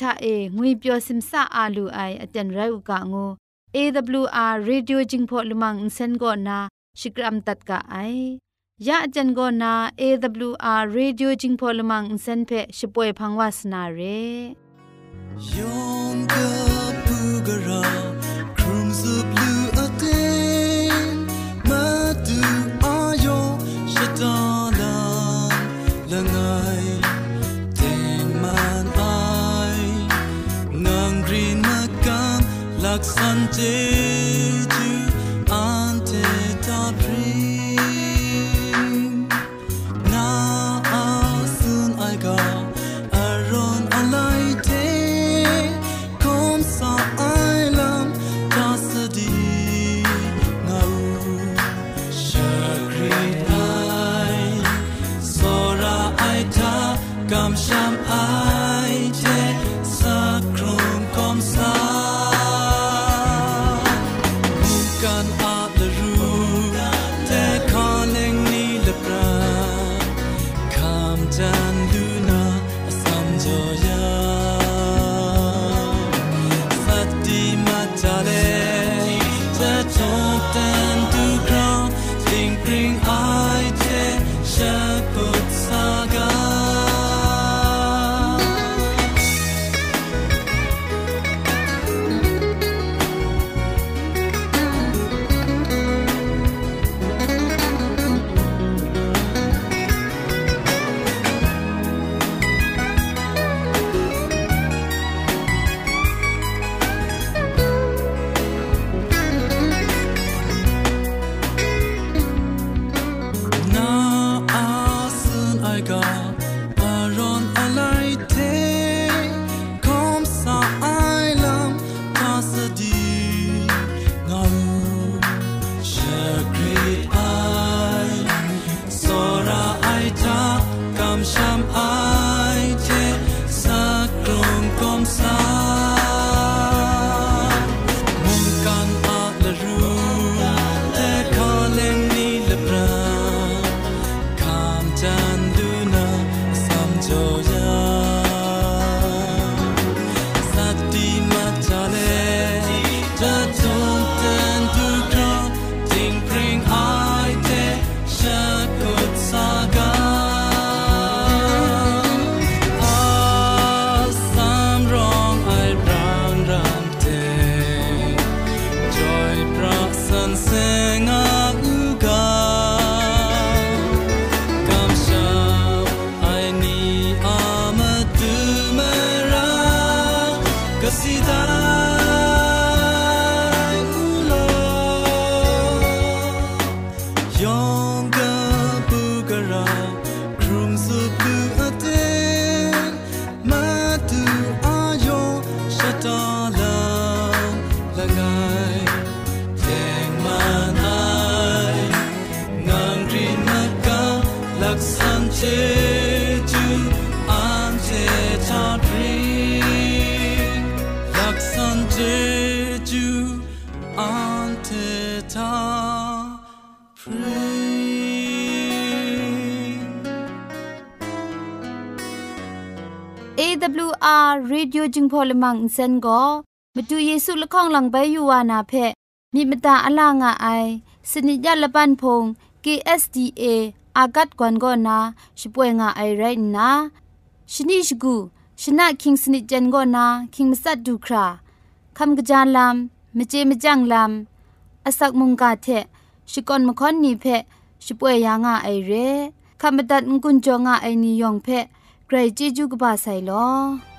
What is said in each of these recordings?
ထအေငွေပျော်စင်ဆာအာလူအိုင်အတန်ရုတ်ကငို AWR Radio Jingpho Lumang Insen go na Shikram tat ka ai ya ajan go na AWR Radio Jingpho Lumang Insen phe shpoe phangwas na re Yong ka Sunday. gun on AWR Radio จึงพอลมังอินเซนก็มาดูเยซูละข้องหลังใบยูวานาเพมีมตาอลางอไอสนิยะละปันพง KSDA อากัดกวนก็นาช่วยงาไอไรนะชนิชกูชนะคิงสนิจันก็นาคิงมัสัดดูคราคำกระจานลำมเจมจังลำอาศักมุงกาเทชิกอนมคอนนีเพช่วยยางาไอเรคำบัดงกุนจงาไอนิยองเพใครจีจูกบาไซลอ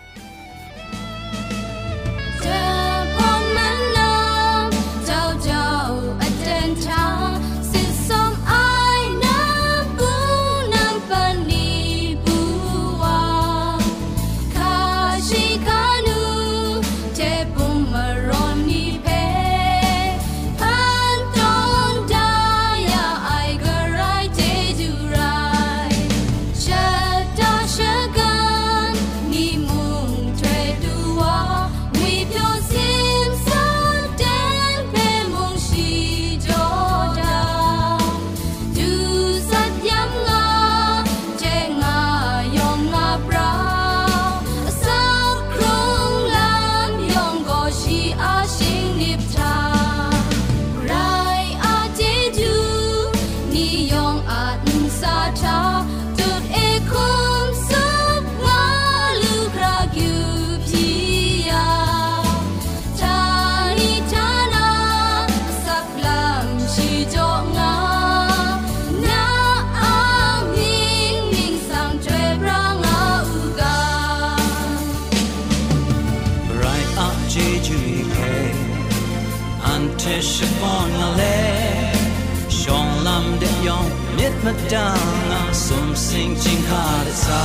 dam yong miet mat dang a som sing ching ha de sa.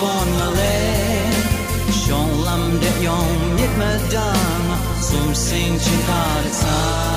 van male Shon lam de yong mit madam Som sing chin par tsam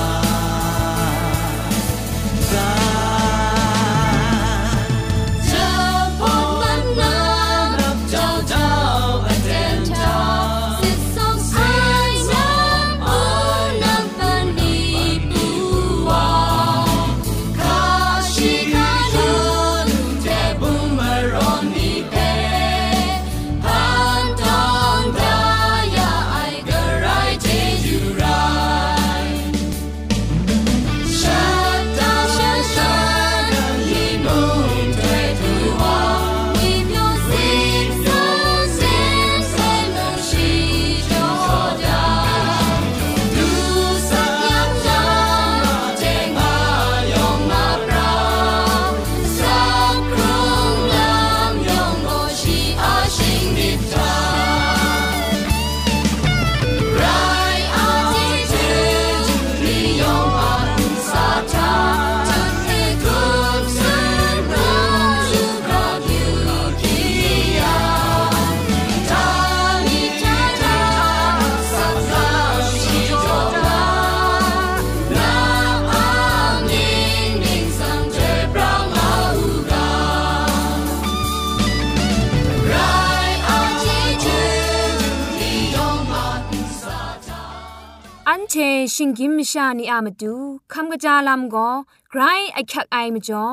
ชิงกิมชานีอามาดูคำกระจาลำก็ไกรไอคักไอมาจ่อ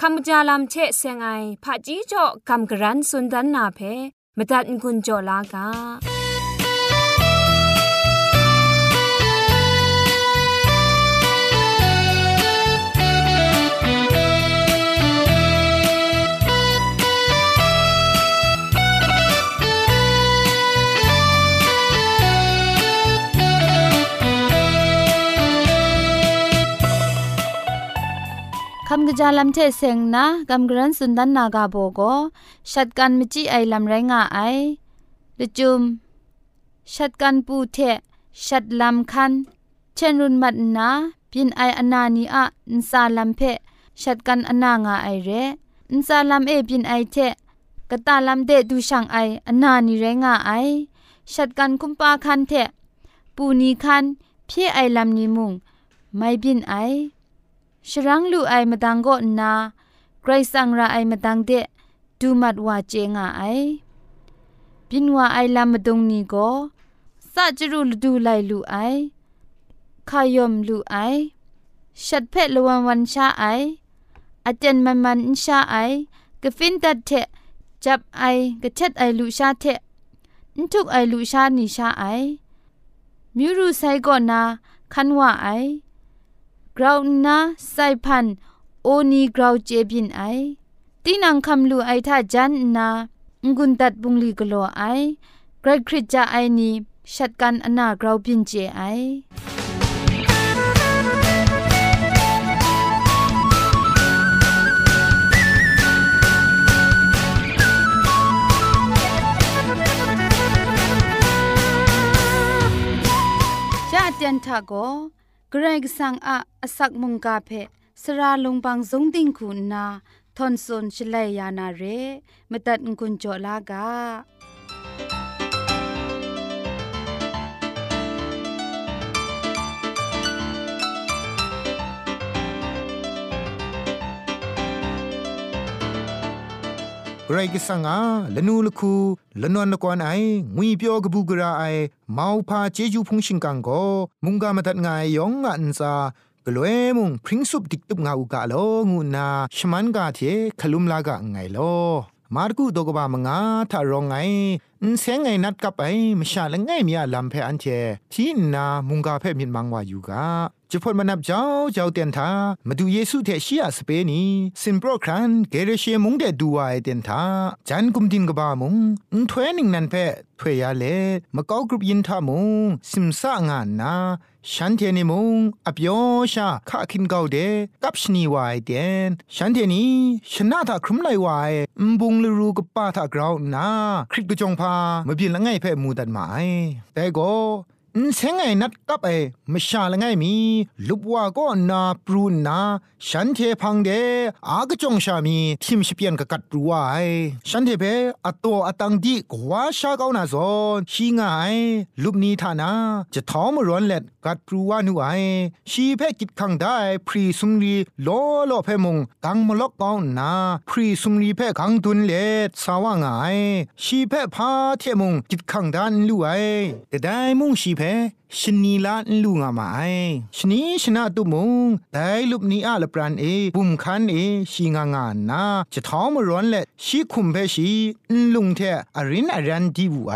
คำกระจาลำเชะเซงไอผาจีจ่อคำกระรันสุนดันนาเพมตัดกุญจ่อลากาำกระจาลำเทเซงนะกำกรันสุนดันนากาโบโกชัดกันมจีไอลำไรงาไอเดจุมชัดกันปูเทชัดลำคันเช่นรุนมัดนาพินไออนานีอะนซาลำเพชัดกันอนางาไอเรนซาลำเอพินไอเทกะตาลำเดดูช่างไออนานีเรงาไอชัดกันคุมปาคันเทปูนีคันเพียไอลำนิมุงไม่บินไอ ชรังลูไอมาดังก็นาไกรสังราไอมาดังเดดูมัดว่าเจงไอบินว่าไอลามาดงนีก็สะจรุลดูไลลูไอขายมลูไอชัดเพลวันวันชาไออาจารย์มันมันชาไอกะฟินตัดเทจับไอกะเช็ดไอลูชาเทนทุกไอลูชานีชาไอมิรูไซก็นาคันว่าไอ กราวนาไซพันโอนีกราวเจบินไอตีนังคำลูไอท่าจันนางุนตัดบุงลีกโลไอเกรคริจาไอนีชัดกันอนากราวบินเจไอจาเตียนทาโก กรกสังอาสักมุงกาเพสระลงบางสงติงคุณนาทอนซนชลัยยานาเรมตัดกุญจลากา ไรกิสังอาละนูละคูละนวนละกวนไองุยเปียวกบูกราไอมาวพาเจจูพงชิงกังโกมุงกามาตัดงายยองอันซากลวยมุงพริ้งสุบดิกตุบงาอุกาโลงูนาชมันกาเทคลุมลากะไงโลมาร์กูตกบามงาทารองไง นเสงไงนัดกับไปมชาละไงมีอาลัมเพอันเทที่นามุงกาเพมินมังวาอยู่กาจะพดมานับเจ้าเจ้าเตียนทามาดูเยซูเทชียสเปนีสินโปรครันเกเรเชมุงเดดูวายเตียนทาจันกุมดินกบามุงนถวยนิงนันเพถวยยาเลมะกอกรุบยินทามุงสิมสะงานนาฉันเทนิมุงอปยอชาข้าคินเกาเดกับชนีวายเดนฉันเทนีชนะทาครุมไลวายมบุงลรูกับป้าทากราวนาคริกกจงพามาบินละไงเพ่มูดัดหมายแต่ก็นเซงไงนัดกับไอมชาละไงมีลุบว่าก็นาปรูนนาฉันเทพังเดอากจงชามีทิมชิเปียนกกัดปรูวายฉันเทเปอตัวอตังดีกว่าชาเกานาซอนชีงายลุบนี้ทานาจะท้อมร้อนเล็ด กัดปรูวานูไอชีเพ่กิดขังได้พรีสุมรีโลโลเพ่มงกังมลกกองนาพรีสุมรีเพ่ขังตุนเล็ดสาวงายชีเพ่พาเทมงกิดขังดานลู่ไอแต่ได้มุงชีเพ่ชนีลาลูงามาไอชนีชนะตุมงแต่ลุบนี้อาลปรันเอบุมคันเอชีงางานนาจะท้องมร้อนและชีคุมเพชีลุงเทอรินอรันดีบูไอ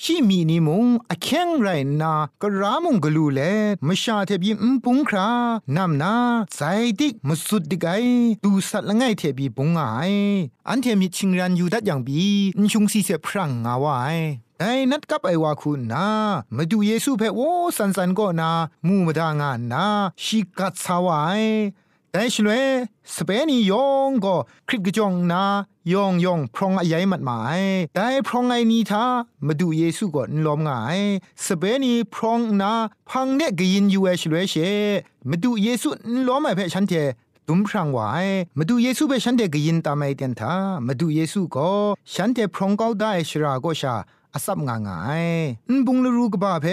ชีมีนิมงอแข็งไรนากรามงกลูเลมชาเทบีมปุงครานำนาใจดิกมสุดดิไกดูสัตละไงเทบีปุงไออันเทมิชิงรันอยู่ดัดอย่างบีนชุงซีเสพรังงาวไอไอ้นัดกับไอวาคุณนามาดูเยซูเพ่โอสันสันก็นา มูมาดางานนา ชิกัดสาวไอ แต่ชลวยสเปนียองก็คริกจองนายองยองพรองอายมัดหมายแต่พรองไอนี้ท่ามาดูเยซูก็นลอมง่ายสเปนีพรองนาพังเนกยินยูเอชลวยเชมาดูเยซูนลอมไอเพ่ฉันเทตุมพรางวายมาดูเยซูเปฉันเดกยินตามไอเตียนทามาดูเยซูก็ฉันเดพรองเก้าได้ชราก็ชา อาศับงางายนบุงลรูกบ้าเพ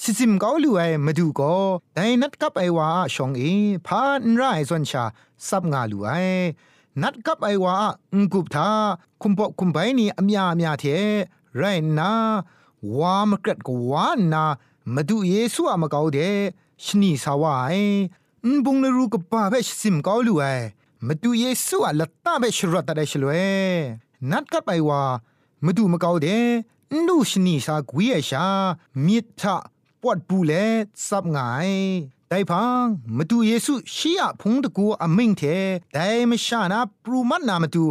สิซิมเกาลูไอมาดูก็แต่นัดกับไอว่าชองเอพานไรส่วนชาซับงาลูไอนัดกับไอว่าอุกุบทาคุมปอกคุมไปนี่อมยาอมยาเทไรนาวามกรดกวานนามาดูเยซูอะมาเกาเดชนีสาวายนบุงลรูกบ้าเพสิมเกาลูไอมาดูเยซูอะละตาเบชรัตตะได้ชลเวนัดกับไอว่ามาดูมาเกาเด นูชนีสากวีเอชา มิทะปวดปูเลซับงายแต่พังมาดูเยซูชียพงตะกูอมิงเทแต่ไม่ชานาปรูมันนามาดู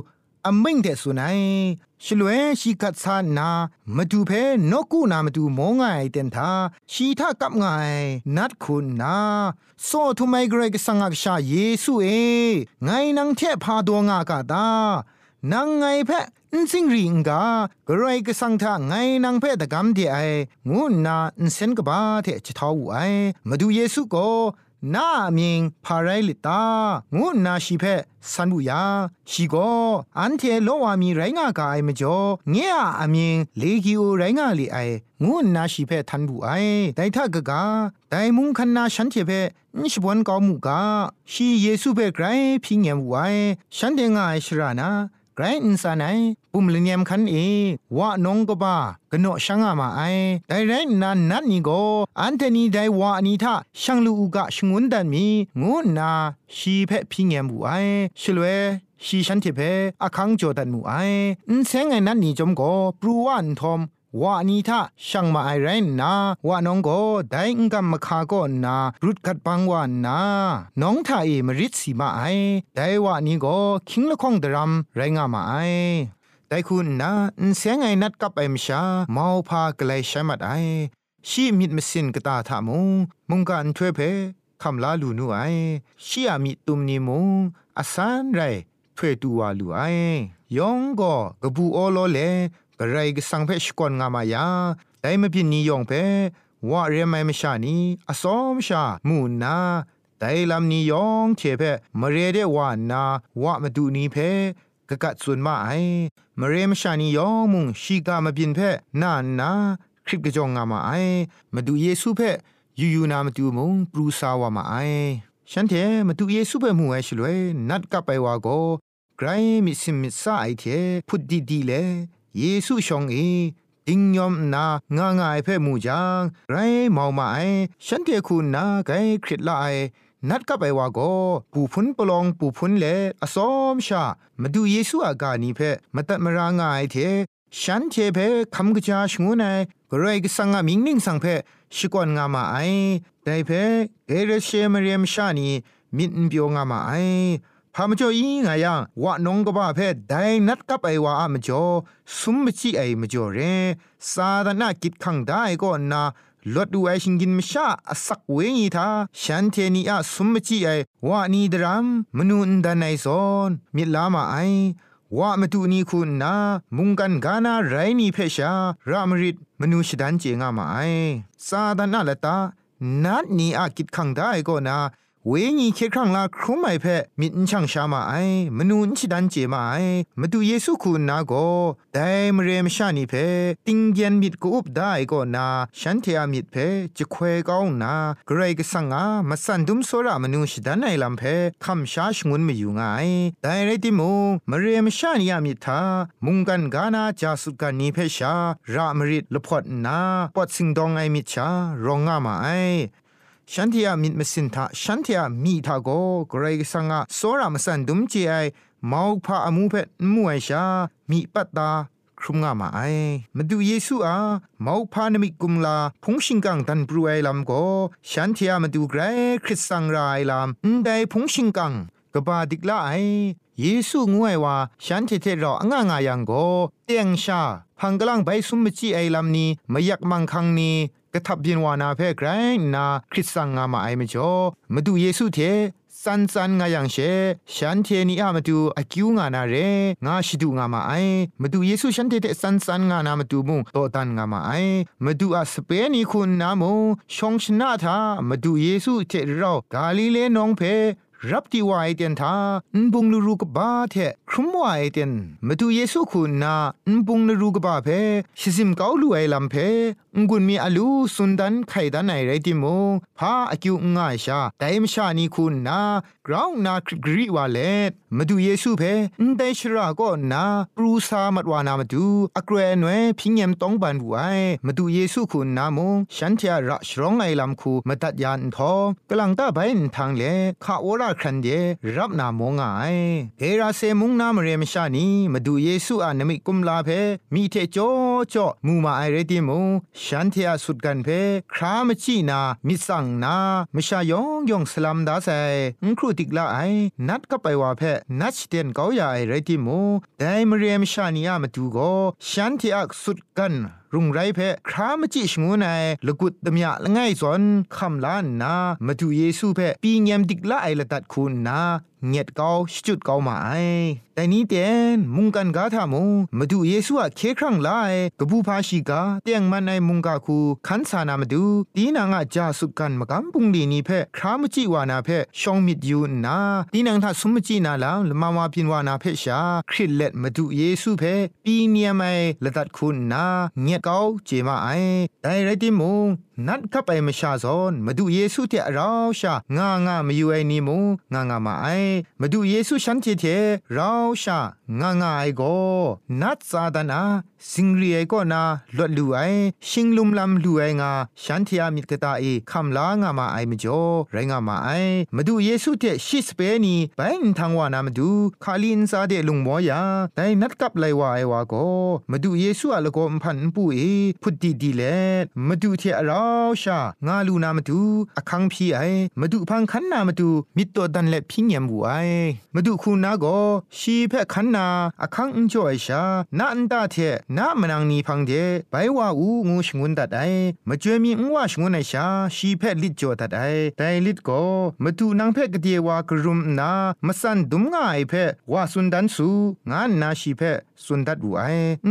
อมิงเทสุนัยชลเวชีกัดซานามาดูเพนกูนามาดูมองไงเต็นทาชีทากับไงนัดคุณนาโซทุไมเกรกสังกชาเยซูเอไงนังเทพาดวงากาตานังไงเพะ นสิงริงกากรายกสังทาไงนางเพตกรรมที่ไองูนาอินเซนกบ้าเทจิตาวไอมาดูเยซูก็นามิงพาไรลิตางูนาชีเพสันบุยาชีโกอันเทโลวามีไรงากายมจ่อเงียอามิงเลกิโอไรงาลีไองูนาชีเพทันบุไอไดทากกาไดมุงคันนาฉันเทเพนิชบวนกอมุกาชีเยซูเพไกรพิงเยมไวฉันเดงไอชรานา ไรอินสานไอปุ่มลเนียมคันเอวะนงกบากโนช่างอามาไอไดไรนันนัดนี่ก็อันเทนีไดวะนีทาช่างลูกะชงวนดันมีงูนาชีเพพิงแยมูไอชลเวชีฉันเทเพอคังโจดันมูไออินเซงไอนันนี่จอมก็ปรูวันทอม วานีท่าช่างมาไอไรนนาว่าน้องโกได้งกัมมคาโกนารุดกัดปังวานนาน้องท่าเอมริดสีมาไอได้วานีโกคิงละคงดรัมไรงามาไอแต่คุณนะเสียงไงนัดกับไอมชาเมาพากลายใช้มัดไอชีมิดมสินกตาทามุงมุงกันช่วยเพคำลาลูนูไอชีอามิตุมนีมุงอาสานไรช่วยตัวลูไอยองก็กบูโอโลเล กระไรก็สังเพชกอนงามายาแต่ไม่พินนิยองเพว่าเรียไม่มชานีอสอมชามูนาแต่ลำนิยองเทเพมเรเดวานาว่ามาดูนี้เพกะกัดส่วนมาไอมเรมชานียองมุงชีกามาบินเพนานนาคริปกะจองงามาไอมาดูเยซูเพยูยูนามาดูมุงปรูซาวามาไอฉันเทมาดูเยซูเพมูไอชลวยนัดกับไปวาโกไกรมิสิมิสาไอเทพุดดีดีเล เยซูชองเอดิงยอมนางางายเพ่มูจางไรเมามาไอฉันเทคุณนาไกคริตลาไอนัดกับไปว่าก็ปูพุนปลองปูพุนเลอสอมชามาดูเยซูอากานีเพ่มาตัดมารางายเทฉันเทเพ่คำกระจาชงูนายกรก็สังอามิงนิ่งสังเพ่ชิกวนงามาไอได้เพ่เอเรเชมเรียมชานีมินเปียวงามาไอ พามจ่ออีงายังวะนงกบ้าเพ่ได้นัดกับไอวาอามจ่อสุมมจิไอมจ่อเรซาดานากิดขังได้ก็นาลดดูไอชิงกินมชาสักเวงีทาฉันเทนีอาสุมมจิไอวานีดรามมนุนดานไอซอนมิลามาไอว่ามาดูนี่คุณนะมุงกันกานาไรนี่เพชารามริดมนุษย์ดันเจงามาไอซาดานาละตานัดนีอากิดขังได้ก็นะ เวญีเคครั้งลาครุมไอเพมินช่างชามาไอมนูนชิดันเจมาไอมาดูเยซูคุณนาโกแต่มเรมชานีเพติงเยนมิดกูอุบได้ก็นาฉันเทียมิดเพจะควยก้าวนาเกรกสังอามาสันดุมโซรามนูชิดันไอลำเพคำชาชงุนไม่อยู่ไงแต่ไรติมูมเรมชานียามิทามุงกันกานาจาสุกันนีเพชารามริดลพอดนาปอดสิงดองไอมิชารองงามาไอ ฉันที่อามิดมสินทาฉันที่อามีทาโกเกรกสังอาโซรามสันดุมจีไอมาวพาอมูเพมวยชามีปัตตาครุมงามาไอมาดูเยซูอามาพานมิกุมลาพงชิงกังตันปรูไอลำโกฉันที่อามาดูเกรคริสสังรายลำนได้พงชิงกังกบาดิกลาไอเยซูงวยว่าฉันเทเทรอง่างายังโกเตียงชาพังกลังไปสุมจีไอลำนี้มายักมังคังนี้ กระทับยินวานาเพ่ไกรนาคริสสังงามาไอมจ่อมาดูเยซูเทสันสันงายังเชฉันเทนี่อามาดูอากิวงานาเรงาชิดูงามาไอมาดูเยซูฉันเทเตสันสันงานามาดูมุงโตตันงามาไอมาดูอาสเปนีคุณนามุชองชนาทามาดูเยซูเทเรากาลิเลนองเพ รับที่วายเตียนทาอุบุงลูรูกบ้าเทครุมว่ายเตียนมาดูเยซูคุณนาอุบุงลูรูกบ้าเพชิซิมเกาลูไอลำเพงุนมีอลูสุนดันไข่ดันไหนไรติโมพาอคิวง่ายชาแต่มชานีคุณนากราวนาคริกรีวาเลตมาดูเยซูเพนได้ชราก็นาปรูซามัดวานามาดูอักเรนเวพิงยมต้องบันบุไอมาดูเยซูคุณนาโมฉันเทียระชรองไอลำคูมาตัดยานทอกลังตาไปทางเลข้าโอราครันเดรับนามงายเอราเซมุงนามเรมชานีมาดูเยซูอานมิกุมลาเพมีเทโจโจมูมาไอเรติโมฉันเทียสุดกันเพครามจีนามิสังนามชายองยองสลัมดาไซอุครูติกลาไอนัดก็ไปว่าเพนัดเตียนเกาอย่าไอไรติโมแต่มเรียมชานียามาดูก็ฉันเทียสุดกัน รุงไรเพครามจิชงูนายละกุดตมยะละไงสอนคำลานนามาดูเยซูเพปีเงียมดิกละไอละตัดคุณนาเงียดเกาชุดเกามาไอแต่นี้เตียนมุงกันกาทามูมาดูเยซูอะเคครั้งไลกบูพาชิกาเตียงมันในมุงกาคูขันสานามาดูตีนางอาจาสุกันมากำปุงดีนี้เพครามจิวานาเพชองมิดยูนาตีนางทัสมจินาลาละมามาพินวานาเพชาคริเล็ดมาดูเยซูเพปีเนียไมละตัดคุณนาเงียดเกาเจมาไอแต่ไรติมุง นัดขับไปมชาซอนมาดูเยซูเทเราชางางามาอยู่ไอนี่มูงางามาไอมาดูเยซูฉันเทเทเราชางางาไอโกนัดซาดานาสิงรีไอก็นาลดลูไอชิงลุมลำลูไองาฉันเทียมิตกตาเอคำลางามาไอมจ่อไรงามาไอมาดูเยซูเทชิสเปนีไปนทางวานามาดูคาลินซาเดลุงมอยาแต่นัดกับไลวาไอวาโกมาดูเยซูอะละโกมพันปูเอพุดดีดีเลมาดูเทเราชางาลูนามาดูอคังพี่ไอมาดูพังคันนามาดูมิตตัวดันและพิงยมบูไอมาดูคูนาโกชีเพคันนาอคังอุจอยชานาอันตาเทนามนังนีพังเดไปว่าอูงูชงุนตัดไอมาเจวยมีงว่าชงุนไอชาชีเพลิดจอตัดไอแต่ลิดก็มาดูนางเพกเดียวากรุมนามาสันดุมง่ายเพว่าสุนดันสูงานนาชีเพ สุนดัดบูไอ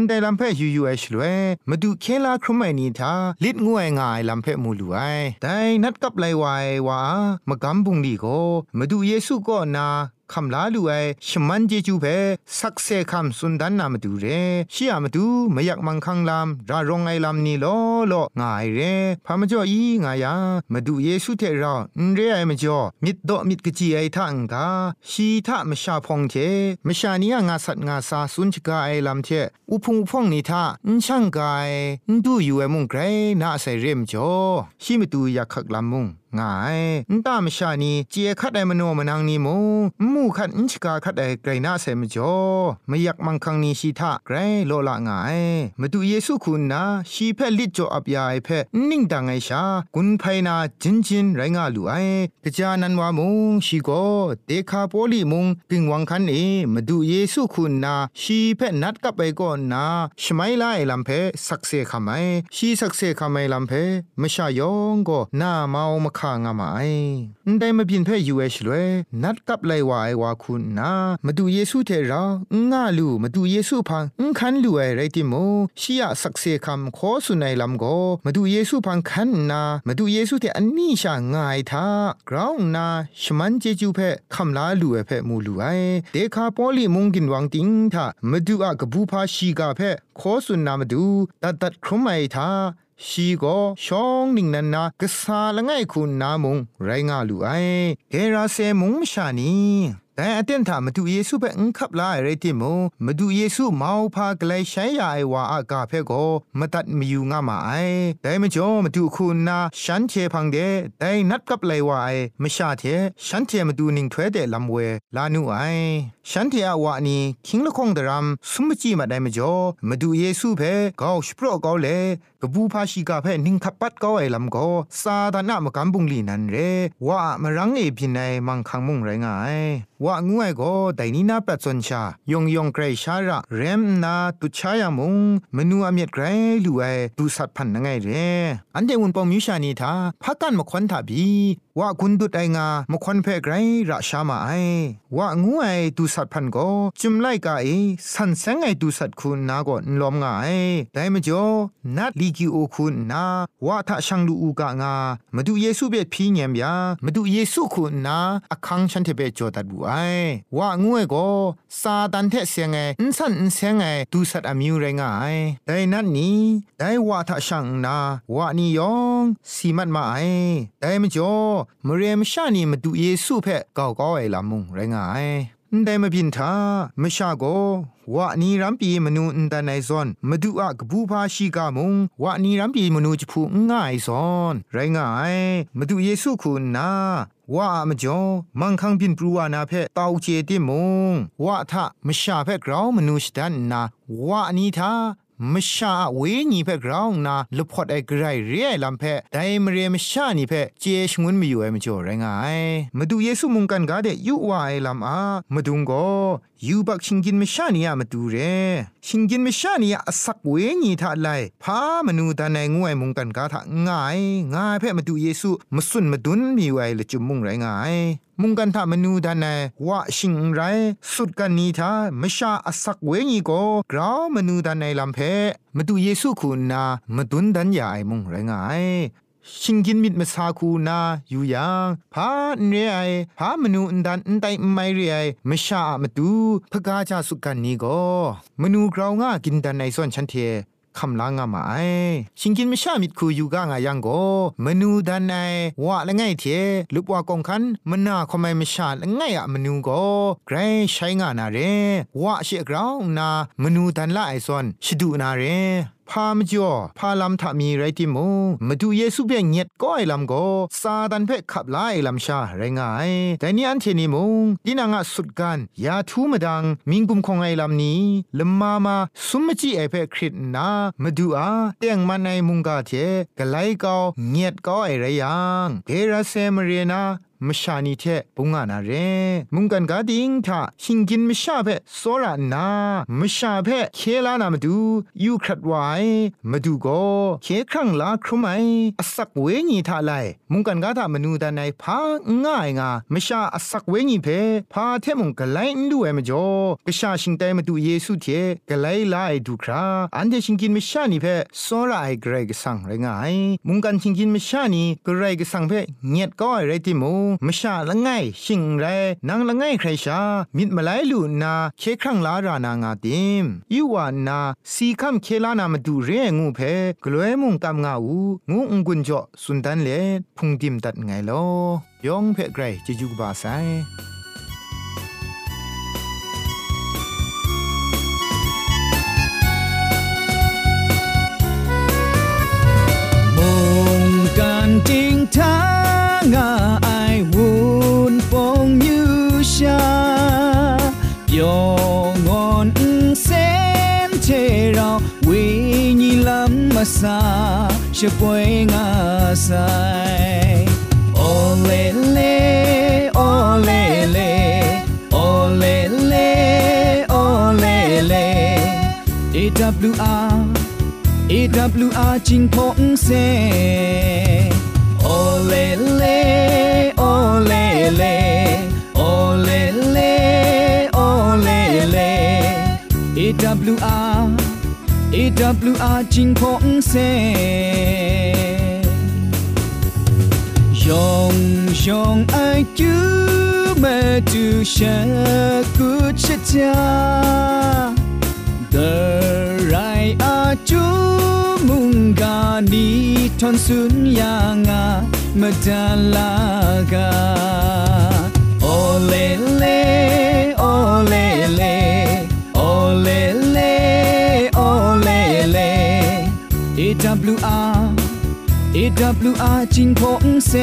ได้ลำเพยูยูไอชลวยมาดูเคลาครุมไอนีทาลิดงวยง่ายลำเพมูลูไอแต่นัดกับไลวายว่ามากำบุงดีก็มาดูเยซูก็นา คำลาลูไอชมันเจจูเพสักเซคำสุนดันนามาดูเรชียมาดูไม่อยากมังคังลามรารองไอลามนี่ลอลอง่ายเรพามจ่ออีง่ายามาดูเยซูเทราเรไอมาจ่อมิดดอมิดกจีไอทังกาชีทะมชาพองเทมชานียงาสัตงาซาสุนชกาไอลามเทอุพุงพองนิทาอุช่างกายดูอยู่ไอมุงไกรน่าใส่เรียมจ่อชีมาดูอยากขักลามมุงงายนตามชานีเจียคัดไอมโนมนางนีมูมูคัดอินชกาคัดไอไกรนาเซมจ่อไม่อยากมังคังนีชีทะไกรโลละงายมาดูเยซูคุณนาชีเพลิจจ่ออับยาไอเพนิ่งดังไอชากุนไพนาจินจินไรงาลูไอกะจานันวามุงชีโกเตคาโปลีมุงปิงวังคันเอมาดูเยซูคุณนาชีเพนัดกับไปก่อนนาชไมไลลัมเพสักเซคำไมชีสักเซคำไมลัมเพไม่ชายองก็น้าเมามาคางามาไอได้มาบินเพ่ยูเอชเลยนัดกับไลวาไอวาคุณนามาดูเยซูเทราง่าลูมาดูเยซูพังคันลูไอไรติโมชียสักเซคำขอสุนัยลำโกมาดูเยซูพังคันนามาดูเยซูเทอันนี้ชาง่ายทากราวนาชมันเจจูเพ่คำลาลูเอเพ่มูลูไอเดคาปอลีมุงกินวังติงทามาดูอะกบูพาชีกาเพ่ขอสุนนามาดูตัดตัดครุมไอทา ชีก็ช่องนิ่งนันนากษาละไงคุณนามงไรงาลูไอเกราเซมุงชานี แต่อเตนถามมาดูเยซูเปอังคับลาอะไรติโมมาดูเยซูมาพากลายใช้ยาไอวาอากาเพโกมาตัดมีอยู่งามาไอแต่มจ่อมาดูคุณนาฉันเทพังเดแต่นัดกับเลยว่าไอไม่ชาเทฉันเทมาดูนิ่งถ้วยเดลำเวลานูไอฉันเทอาวานีคิงละคงดรามสมจีมาได้มจ่อมาดูเยซูเพกาวสปรกาวเลกบูพาชิกาเพนิ่งขับปัดกาวไอลำโกซาดานามกัมบุงลีนันเรว่ามารังเอพินัยมังคังมุงไรงายว่างูไอโกไดนีนาปรัชนชายองยองไกรชาระเรมนาตุชายามุงมนูอเมียดไกรลูไอดูสัตพันนงไงเรอันเดวุนปองมิวชานีทาพักกันมควันทาบี ว่าคุณดุดไองามควันเพไรระชามาไอว่างูไอดูสัตพันโกจุมไลกาไอสันเซงไอดูสัตคุณนาก็นลอมงาไอแต่มจ่อนัดลีกิโอคุณนาว่าถ้าช่างดูอูกางามาดูเยซูเบพีเงียมยามาดูเยซูคุณนาอคังฉันเทเบจอดัดบูไอว่างูไอก็ซาดันเทเสียงไออินสันอินเสียงไอดูสัตอมิวไรงาไอแต่นัดนี้แต่ว่าถ้าช่างนาว่านี่ยองสีมัดมาไอแต่มจ่อมเรียมชานีมาดูเยซูเพ่ก่าวก่าวไอลามุงไรงายได้มาพินทามชาโกวะนีรัมปีมนูอันตานไอซอนมาดูอะกบูพาชีกามุงวะนีรัมปีมนูจพูง่ายซอน ไรงายมาดูเยซูคุณนาว่ามาจ่อมังคังพินปรูวานาเพตาวเจติมงว่าทะมชาเพกราวมนูสตันนาว่านี้ทา มชาเวญีเพกราวนาลพอดไอไกรเรียลำเพไดมเรียมชานีเพเจชงวนมีอยู่ไอมจ่อไรงายมาดูเยซูมุงกันกาเดยุวาไอลำอามาดุงก็ยูบักชิงกินมชานียมาดูเร ชิงกินมชานียอสักเวญีทาไลพามนูตาในงวยมุงกันกาทะง่ายง่ายเพ่มาดูเยซูมาสุนมาดุนมีไวละจุมุงไรง่ายมุงกันทามนูดานายว่าชิงไรสุดกันนี้ทามชาอสักเวญีโกกราวมนูดานายลำเพมาดูเยซูคุณนามาดุนดันยาไอมุงไรงาย ชิงกินมิดมาซาคูนาอยู่ยังพาเนไอพามนูอันดันอันไตไม่เรียไมชามาดูพกาจาสุกันนี้ก็มนูกราวง่ากินดันในส่วนฉันเทคำลางามาไอชิงกินไม่ชามิดคูอยู่ก้างายังโกมนูดันไอว่าละไงเทลุบว่ากองคันมันาคอมไม่ไม่ชาละไงอะมนูโกไกรใช้งานาเรว่าเชกราวนามนูดันละไอซอนชิดูนาเร พามจ่อพาลำทามีไรติมูมาดูเยซูเปียงเงียดก็ไอลำก็ซาดันเพขับไล่ลำชาไรงาย แต่นี่อันเทนิมุงดินางะสุดกันยาทูมดังมิงกุมคงไอลำนี้ลมมามาสุมจีไอเพคริตนามาดูอาเตียงมันในมุงกาเทกไลก็เงียดก็ไอไรยังเกราเซมเรนา มชานีเทปุงานาเรมุงกันกาดิงทาหิงกินมชาเพโซรานามชาเพเคลานามาดูยูครัดไวมาดูโกเคครั้งลาครุไมอสักเวญีทาไลมุงกันกาทามนูดานายพาง่ายงามชาอสักเวญีเพพาเทมุงกไลนดูเอมจ่อกชาชิงไตมาดูเยซูเทกไลลาไอดูคราอันเดชิงกินมชานีเพโซราไอเกรกสังไรงายมุงกันชิงกินมชานีกรกสังเพเงียดก็ไอไรติมุงมชาละไงชิงไรนางละไงใครชา มิดมาไลลูนาเคครั้งลารานา งาติมยูวานาสีคำเคลานามาดูเรงูเพกลวยมุงตามงาอูงูองกุนจ่อสุนทันเลพุงดิมตัดไงลอยองเพไกรจะยุกบาไซ xa sẽ quay ngã sai ô lê lê ô lê lê ô lê lê ô lê lê AWR AWR จิงพงเซโอเลเลโอเลเลโอเลเลโอเลเล AWR AWR จิงพงเซ 用爱救美主神古切家的爱啊主蒙嘎尼吞孙羊啊မတလာက Olele olele olele olele EWR อจูมาดูชะกุชะจา The right are chu munga ni ton sun yanga madalaga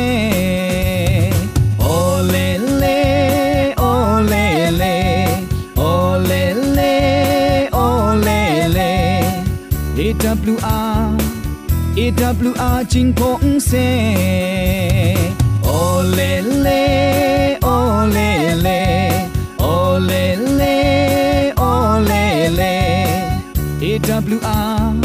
ole le ole le ole le ole le AWR AWR จิงพงเซ ole le ole le ole le ole le AWR AWR จิงพงเซ ole le ole le ole le ole le AWR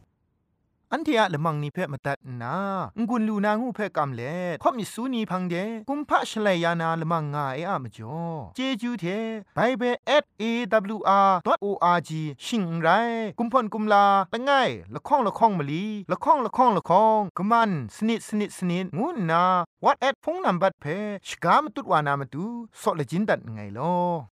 อันเทียละมังนิเพ่มาตัดนางุนลูนางูเพ่กำเล่ข่อมิสูนีพังเดกุมพะชเลยานาละมังงาเออะมจ่อเจจูเทไปเบเบิล @awr.org ชิงไรกุมพ่นกุมลาละไงละข้องละข้องมะลีละข้องละข้องละข้องกะมันสนิดสนิดสนิดงูนา what at พงนัมบัดเพ่ชกามตุดวานามตุซอเลจินดัดไงลอ